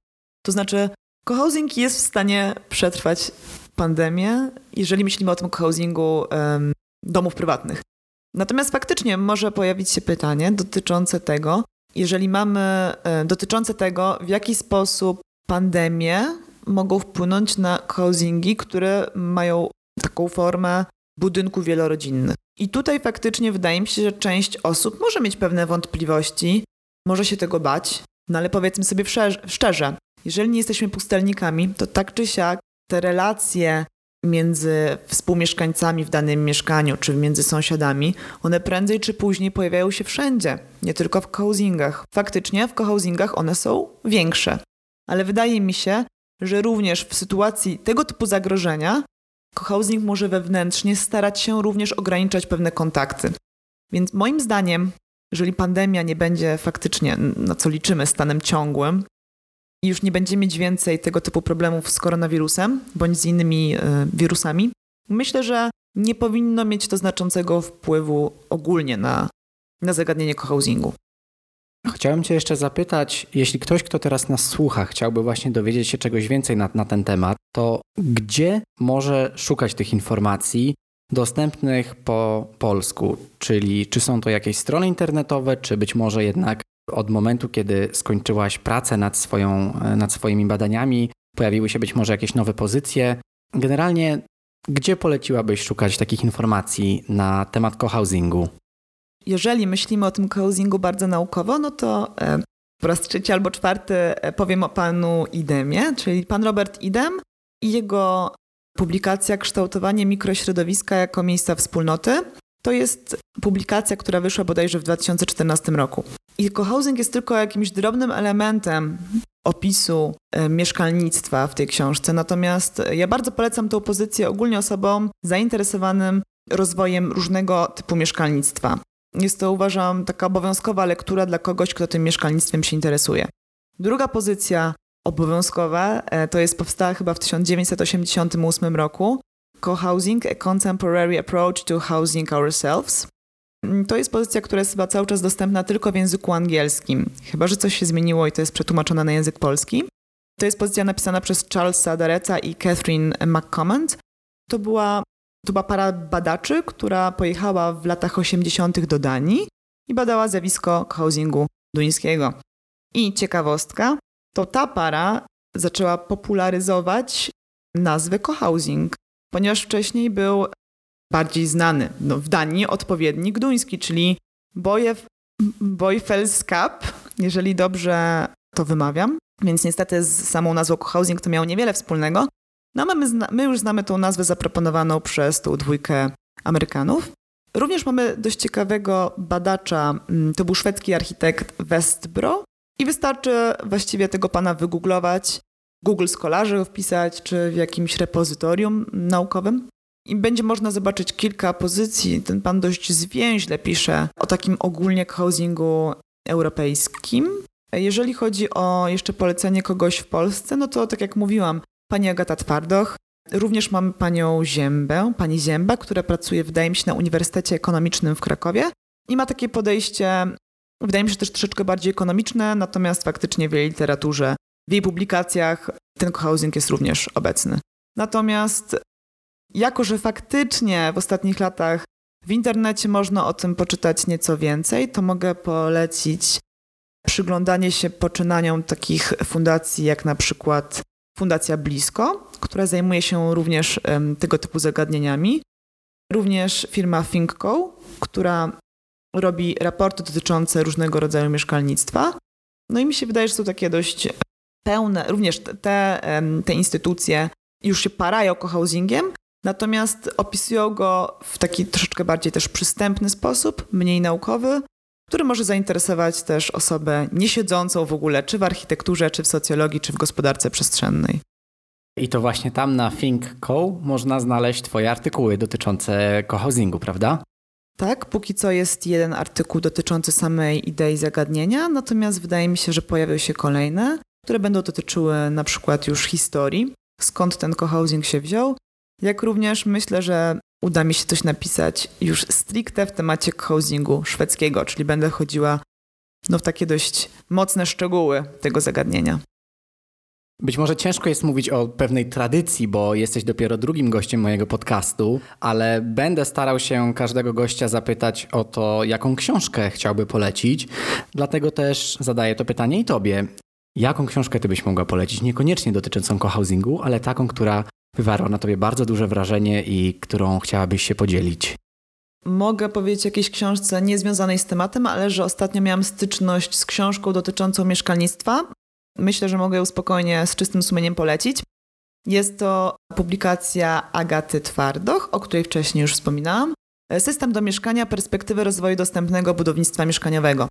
To znaczy, cohousing jest w stanie przetrwać pandemię, jeżeli myślimy o tym cohousingu um, domów prywatnych. Natomiast faktycznie może pojawić się pytanie dotyczące tego, jeżeli mamy e, dotyczące tego, w jaki sposób pandemie mogą wpłynąć na housingi, które mają taką formę budynku wielorodzinnych. I tutaj faktycznie wydaje mi się, że część osób może mieć pewne wątpliwości, może się tego bać, no ale powiedzmy sobie szczerze, jeżeli nie jesteśmy pustelnikami, to tak czy siak te relacje między współmieszkańcami w danym mieszkaniu czy między sąsiadami, one prędzej czy później pojawiają się wszędzie, nie tylko w cohousingach. Faktycznie w cohousingach one są większe, ale wydaje mi się, że również w sytuacji tego typu zagrożenia cohousing może wewnętrznie starać się również ograniczać pewne kontakty. Więc moim zdaniem, jeżeli pandemia nie będzie faktycznie, na co liczymy, stanem ciągłym, i już nie będziemy mieć więcej tego typu problemów z koronawirusem bądź z innymi e, wirusami, myślę, że nie powinno mieć to znaczącego wpływu ogólnie na, na zagadnienie cohousingu. Chciałem Cię jeszcze zapytać, jeśli ktoś, kto teraz nas słucha, chciałby właśnie dowiedzieć się czegoś więcej na, na ten temat, to gdzie może szukać tych informacji dostępnych po polsku? Czyli czy są to jakieś strony internetowe, czy być może jednak od momentu, kiedy skończyłaś pracę nad, swoją, nad swoimi badaniami, pojawiły się być może jakieś nowe pozycje. Generalnie, gdzie poleciłabyś szukać takich informacji na temat cohousingu? Jeżeli myślimy o tym cohousingu bardzo naukowo, no to e, po raz trzeci albo czwarty e, powiem o panu Idemie, czyli pan Robert Idem i jego publikacja Kształtowanie mikrośrodowiska jako miejsca wspólnoty. To jest publikacja, która wyszła bodajże w 2014 roku. I cohousing jest tylko jakimś drobnym elementem opisu e, mieszkalnictwa w tej książce. Natomiast ja bardzo polecam tę pozycję ogólnie osobom zainteresowanym rozwojem różnego typu mieszkalnictwa. Jest to, uważam, taka obowiązkowa lektura dla kogoś, kto tym mieszkalnictwem się interesuje. Druga pozycja obowiązkowa e, to jest powstała chyba w 1988 roku. Co-housing, a contemporary approach to housing ourselves. Mm, to jest pozycja, która jest chyba cały czas dostępna tylko w języku angielskim, chyba że coś się zmieniło i to jest przetłumaczone na język polski. To jest pozycja napisana przez Charlesa Dareca i Catherine McCommand. To była, to była para badaczy, która pojechała w latach 80. do Danii i badała zjawisko housingu duńskiego. I ciekawostka, to ta para zaczęła popularyzować nazwę cohousing, ponieważ wcześniej był bardziej znany no, w Danii odpowiednik duński, czyli Bojew, Bojfelskap, jeżeli dobrze to wymawiam. Więc niestety z samą nazwą cohousing to miało niewiele wspólnego. No my, my już znamy tą nazwę zaproponowaną przez tą dwójkę Amerykanów. Również mamy dość ciekawego badacza, mm, to był szwedzki architekt Westbro i wystarczy właściwie tego pana wygooglować, Google Scholarzy wpisać, czy w jakimś repozytorium naukowym. I będzie można zobaczyć kilka pozycji. Ten pan dość zwięźle pisze o takim ogólnie housingu europejskim. Jeżeli chodzi o jeszcze polecenie kogoś w Polsce, no to tak jak mówiłam, pani Agata Twardoch, również mamy panią Ziębę, pani Zięba, która pracuje, wydaje mi się, na Uniwersytecie Ekonomicznym w Krakowie i ma takie podejście, wydaje mi się też troszeczkę bardziej ekonomiczne, natomiast faktycznie w jej literaturze, w jej publikacjach ten housing jest również obecny. Natomiast jako, że faktycznie w ostatnich latach w internecie można o tym poczytać nieco więcej, to mogę polecić przyglądanie się poczynaniom takich fundacji jak na przykład Fundacja Blisko, która zajmuje się również tego typu zagadnieniami. Również firma ThinkCo, która robi raporty dotyczące różnego rodzaju mieszkalnictwa. No i mi się wydaje, że są takie dość pełne, również te, te instytucje już się parają cohousingiem, natomiast opisują go w taki troszeczkę bardziej też przystępny sposób, mniej naukowy, który może zainteresować też osobę niesiedzącą w ogóle czy w architekturze, czy w socjologii, czy w gospodarce przestrzennej. I to właśnie tam na Think.co można znaleźć Twoje artykuły dotyczące cohousingu, prawda? Tak, póki co jest jeden artykuł dotyczący samej idei zagadnienia, natomiast wydaje mi się, że pojawią się kolejne, które będą dotyczyły na przykład już historii, skąd ten cohousing się wziął, jak również myślę, że uda mi się coś napisać już stricte w temacie housingu szwedzkiego, czyli będę chodziła no, w takie dość mocne szczegóły tego zagadnienia. Być może ciężko jest mówić o pewnej tradycji, bo jesteś dopiero drugim gościem mojego podcastu, ale będę starał się każdego gościa zapytać o to, jaką książkę chciałby polecić. Dlatego też zadaję to pytanie i tobie. Jaką książkę ty byś mogła polecić? Niekoniecznie dotyczącą cohousingu, ale taką, która wywarła na tobie bardzo duże wrażenie i którą chciałabyś się podzielić? Mogę powiedzieć o jakiejś książce niezwiązanej z tematem, ale że ostatnio miałam styczność z książką dotyczącą mieszkalnictwa. Myślę, że mogę ją spokojnie z czystym sumieniem polecić. Jest to publikacja Agaty Twardoch, o której wcześniej już wspominałam. System do mieszkania, perspektywy rozwoju dostępnego budownictwa mieszkaniowego.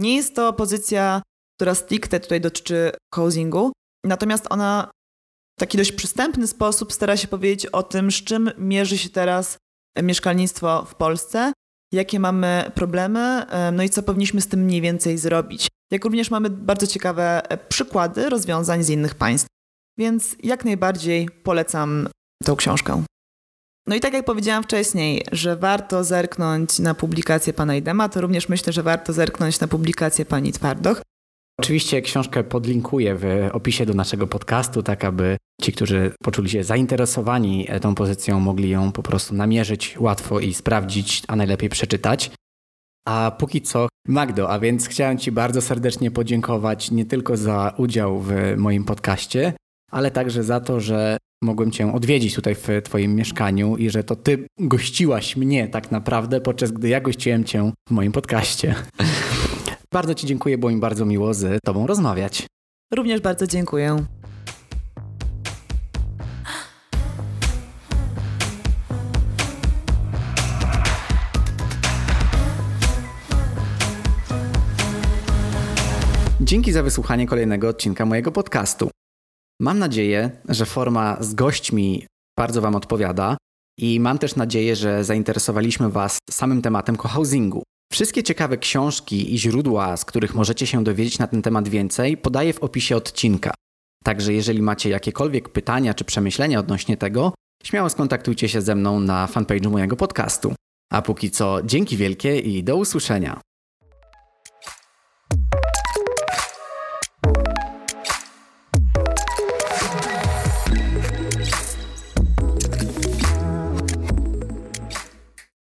Nie jest to pozycja, która stricte tutaj dotyczy housingu, natomiast ona taki dość przystępny sposób stara się powiedzieć o tym, z czym mierzy się teraz mieszkalnictwo w Polsce, jakie mamy problemy, no i co powinniśmy z tym mniej więcej zrobić. Jak również mamy bardzo ciekawe e, przykłady rozwiązań z innych państw. Więc jak najbardziej polecam tą książkę. No i tak jak powiedziałam wcześniej, że warto zerknąć na publikację pana Idema, to również myślę, że warto zerknąć na publikację pani Twardoch. Oczywiście książkę podlinkuję w opisie do naszego podcastu, tak aby ci, którzy poczuli się zainteresowani tą pozycją, mogli ją po prostu namierzyć łatwo i sprawdzić, a najlepiej przeczytać. A póki co, Magdo, a więc chciałem Ci bardzo serdecznie podziękować nie tylko za udział w moim podcaście, ale także za to, że mogłem Cię odwiedzić tutaj w Twoim mieszkaniu i że to Ty gościłaś mnie tak naprawdę, podczas gdy ja gościłem Cię w moim podcaście. Bardzo Ci dziękuję, było mi bardzo miło z Tobą rozmawiać. Również bardzo dziękuję. Dzięki za wysłuchanie kolejnego odcinka mojego podcastu. Mam nadzieję, że forma z gośćmi bardzo Wam odpowiada i mam też nadzieję, że zainteresowaliśmy Was samym tematem cohousingu. Wszystkie ciekawe książki i źródła, z których możecie się dowiedzieć na ten temat więcej, podaję w opisie odcinka. Także jeżeli macie jakiekolwiek pytania czy przemyślenia odnośnie tego, śmiało skontaktujcie się ze mną na fanpage'u mojego podcastu. A póki co, dzięki wielkie i do usłyszenia.